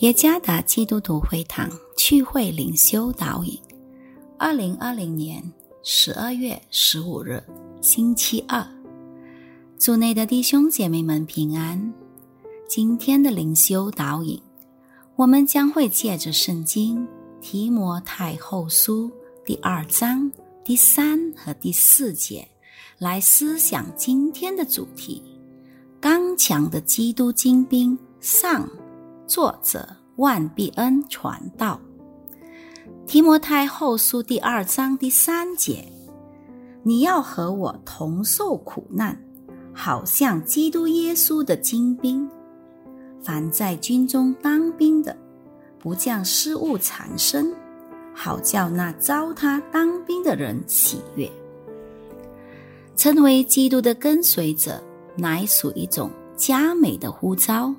耶加达基督徒会堂聚会灵修导引，二零二零年十二月十五日，星期二，组内的弟兄姐妹们平安。今天的灵修导引，我们将会借着圣经提摩太后书第二章第三和第四节来思想今天的主题：刚强的基督精兵上。作者万必恩传道，提摩太后书第二章第三节：你要和我同受苦难，好像基督耶稣的精兵。凡在军中当兵的，不将失误缠身，好叫那招他当兵的人喜悦。成为基督的跟随者，乃属一种佳美的呼召。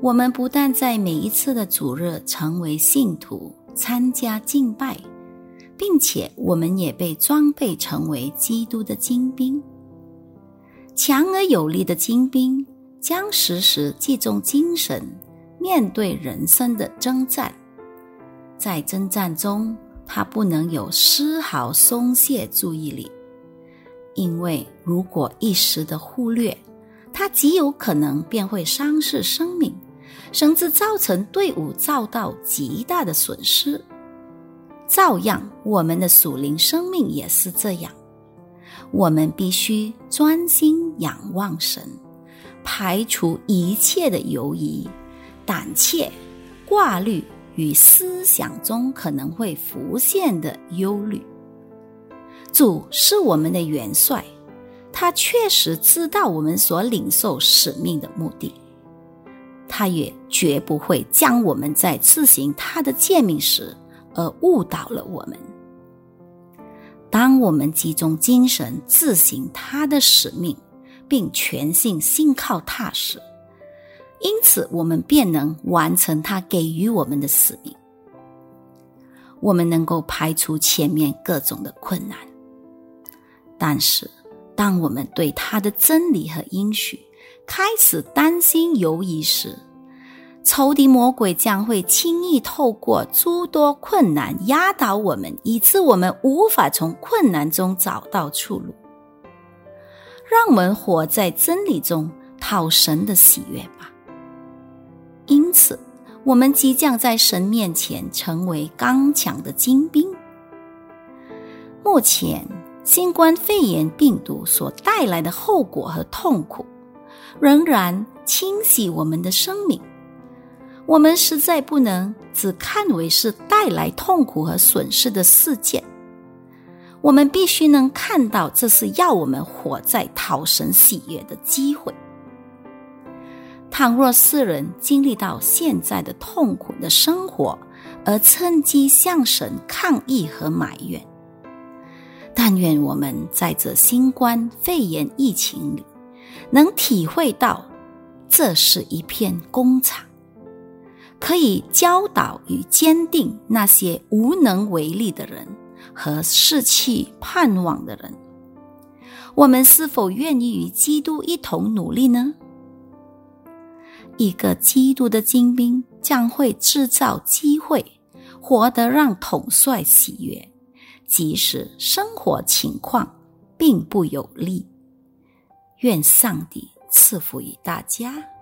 我们不但在每一次的主日成为信徒，参加敬拜，并且我们也被装备成为基督的精兵。强而有力的精兵将时时集中精神，面对人生的征战。在征战中，他不能有丝毫松懈注意力，因为如果一时的忽略，他极有可能便会伤势生命。甚至造成队伍遭到极大的损失。照样，我们的属灵生命也是这样。我们必须专心仰望神，排除一切的犹疑、胆怯、挂虑与思想中可能会浮现的忧虑。主是我们的元帅，他确实知道我们所领受使命的目的。他也绝不会将我们在执行他的诫命时而误导了我们。当我们集中精神执行他的使命，并全信信靠他时，因此我们便能完成他给予我们的使命。我们能够排除前面各种的困难，但是当我们对他的真理和应许，开始担心犹疑时，仇敌魔鬼将会轻易透过诸多困难压倒我们，以致我们无法从困难中找到出路。让我们活在真理中，讨神的喜悦吧。因此，我们即将在神面前成为刚强的精兵。目前，新冠肺炎病毒所带来的后果和痛苦。仍然清洗我们的生命，我们实在不能只看为是带来痛苦和损失的事件。我们必须能看到，这是要我们活在讨神喜悦的机会。倘若世人经历到现在的痛苦的生活，而趁机向神抗议和埋怨，但愿我们在这新冠肺炎疫情里。能体会到，这是一片工厂，可以教导与坚定那些无能为力的人和失去盼望的人。我们是否愿意与基督一同努力呢？一个基督的精兵将会制造机会，活得让统帅喜悦，即使生活情况并不有利。愿上帝赐福于大家。